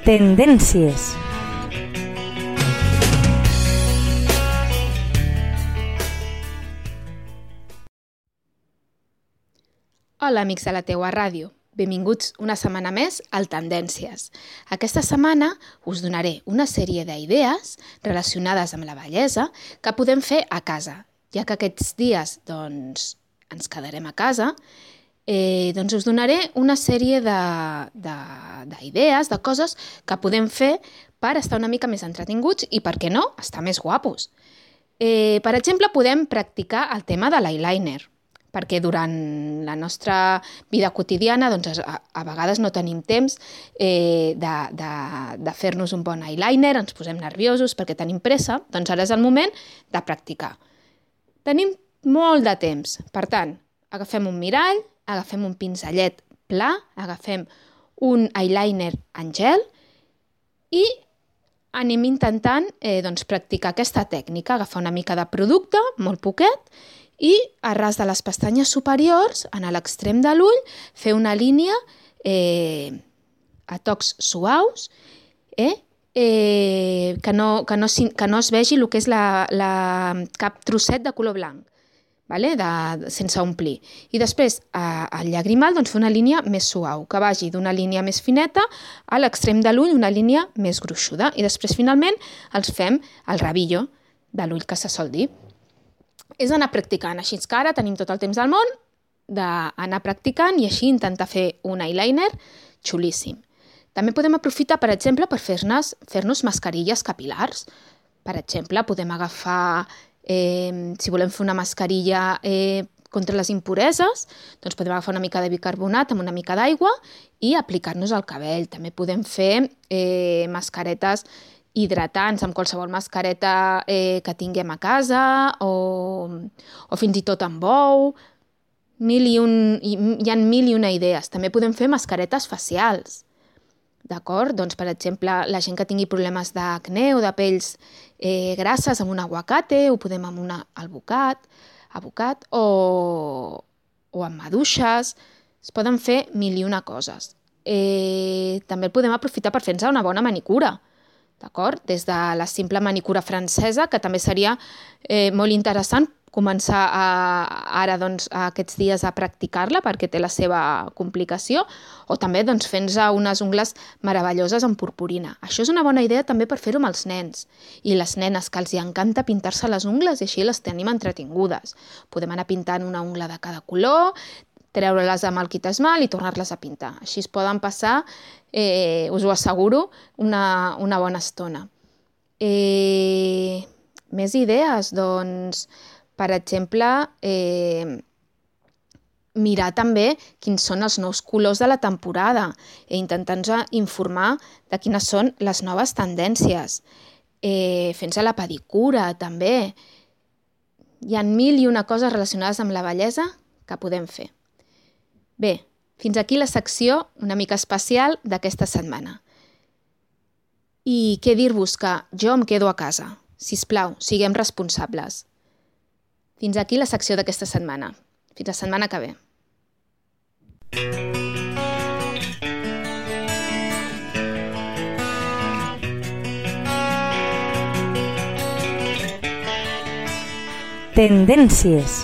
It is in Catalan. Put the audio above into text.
Tendències. Hola, amics de la teua ràdio. Benvinguts una setmana més al Tendències. Aquesta setmana us donaré una sèrie d'idees relacionades amb la bellesa que podem fer a casa, ja que aquests dies doncs, ens quedarem a casa, eh, doncs us donaré una sèrie d'idees, de, de, de coses que podem fer per estar una mica més entretinguts i, per què no, estar més guapos. Eh, per exemple, podem practicar el tema de l'eyeliner perquè durant la nostra vida quotidiana doncs, a, a vegades no tenim temps eh, de, de, de fer-nos un bon eyeliner, ens posem nerviosos perquè tenim pressa, doncs ara és el moment de practicar. Tenim molt de temps, per tant, agafem un mirall, agafem un pinzellet pla, agafem un eyeliner en gel i anem intentant eh, doncs, practicar aquesta tècnica, agafar una mica de producte, molt poquet, i a ras de les pestanyes superiors, en l'extrem de l'ull, fer una línia eh, a tocs suaus, eh, eh, que, no, que, no, que no es vegi el que és la, la, cap trosset de color blanc, vale? de, sense omplir. I després, a, al llagrimal, doncs, fer una línia més suau, que vagi d'una línia més fineta a l'extrem de l'ull, una línia més gruixuda. I després, finalment, els fem el rabillo de l'ull que se sol dir és anar practicant. Així que ara tenim tot el temps del món d'anar practicant i així intentar fer un eyeliner xulíssim. També podem aprofitar, per exemple, per fer-nos fer, -nos, mascarilles capilars. Per exemple, podem agafar, eh, si volem fer una mascarilla eh, contra les impureses, doncs podem agafar una mica de bicarbonat amb una mica d'aigua i aplicar-nos al cabell. També podem fer eh, mascaretes hidratants amb qualsevol mascareta eh, que tinguem a casa o, o fins i tot amb bou. Mil i un, hi, hi ha mil i una idees. També podem fer mascaretes facials. D'acord? Doncs, per exemple, la gent que tingui problemes d'acné o de pells eh, grasses amb un aguacate, ho podem amb una albocat, abocat o, o amb maduixes. Es poden fer mil i una coses. Eh, també el podem aprofitar per fer-nos una bona manicura d'acord? Des de la simple manicura francesa, que també seria eh, molt interessant començar a, ara doncs, aquests dies a practicar-la perquè té la seva complicació o també doncs, fent-nos unes ungles meravelloses amb purpurina. Això és una bona idea també per fer-ho amb els nens i les nenes que els hi encanta pintar-se les ungles i així les tenim entretingudes. Podem anar pintant una ungla de cada color, treure-les amb el kit esmal i tornar-les a pintar. Així es poden passar, eh, us ho asseguro, una, una bona estona. Eh, més idees? Doncs, per exemple, eh, mirar també quins són els nous colors de la temporada i intentar-nos informar de quines són les noves tendències. Eh, Fent-se la pedicura, també. Hi ha mil i una coses relacionades amb la bellesa que podem fer. Bé, fins aquí la secció una mica especial d'aquesta setmana. I què dir-vos que jo em quedo a casa. Si us plau, siguem responsables. Fins aquí la secció d'aquesta setmana. Fins la setmana que ve. Tendències.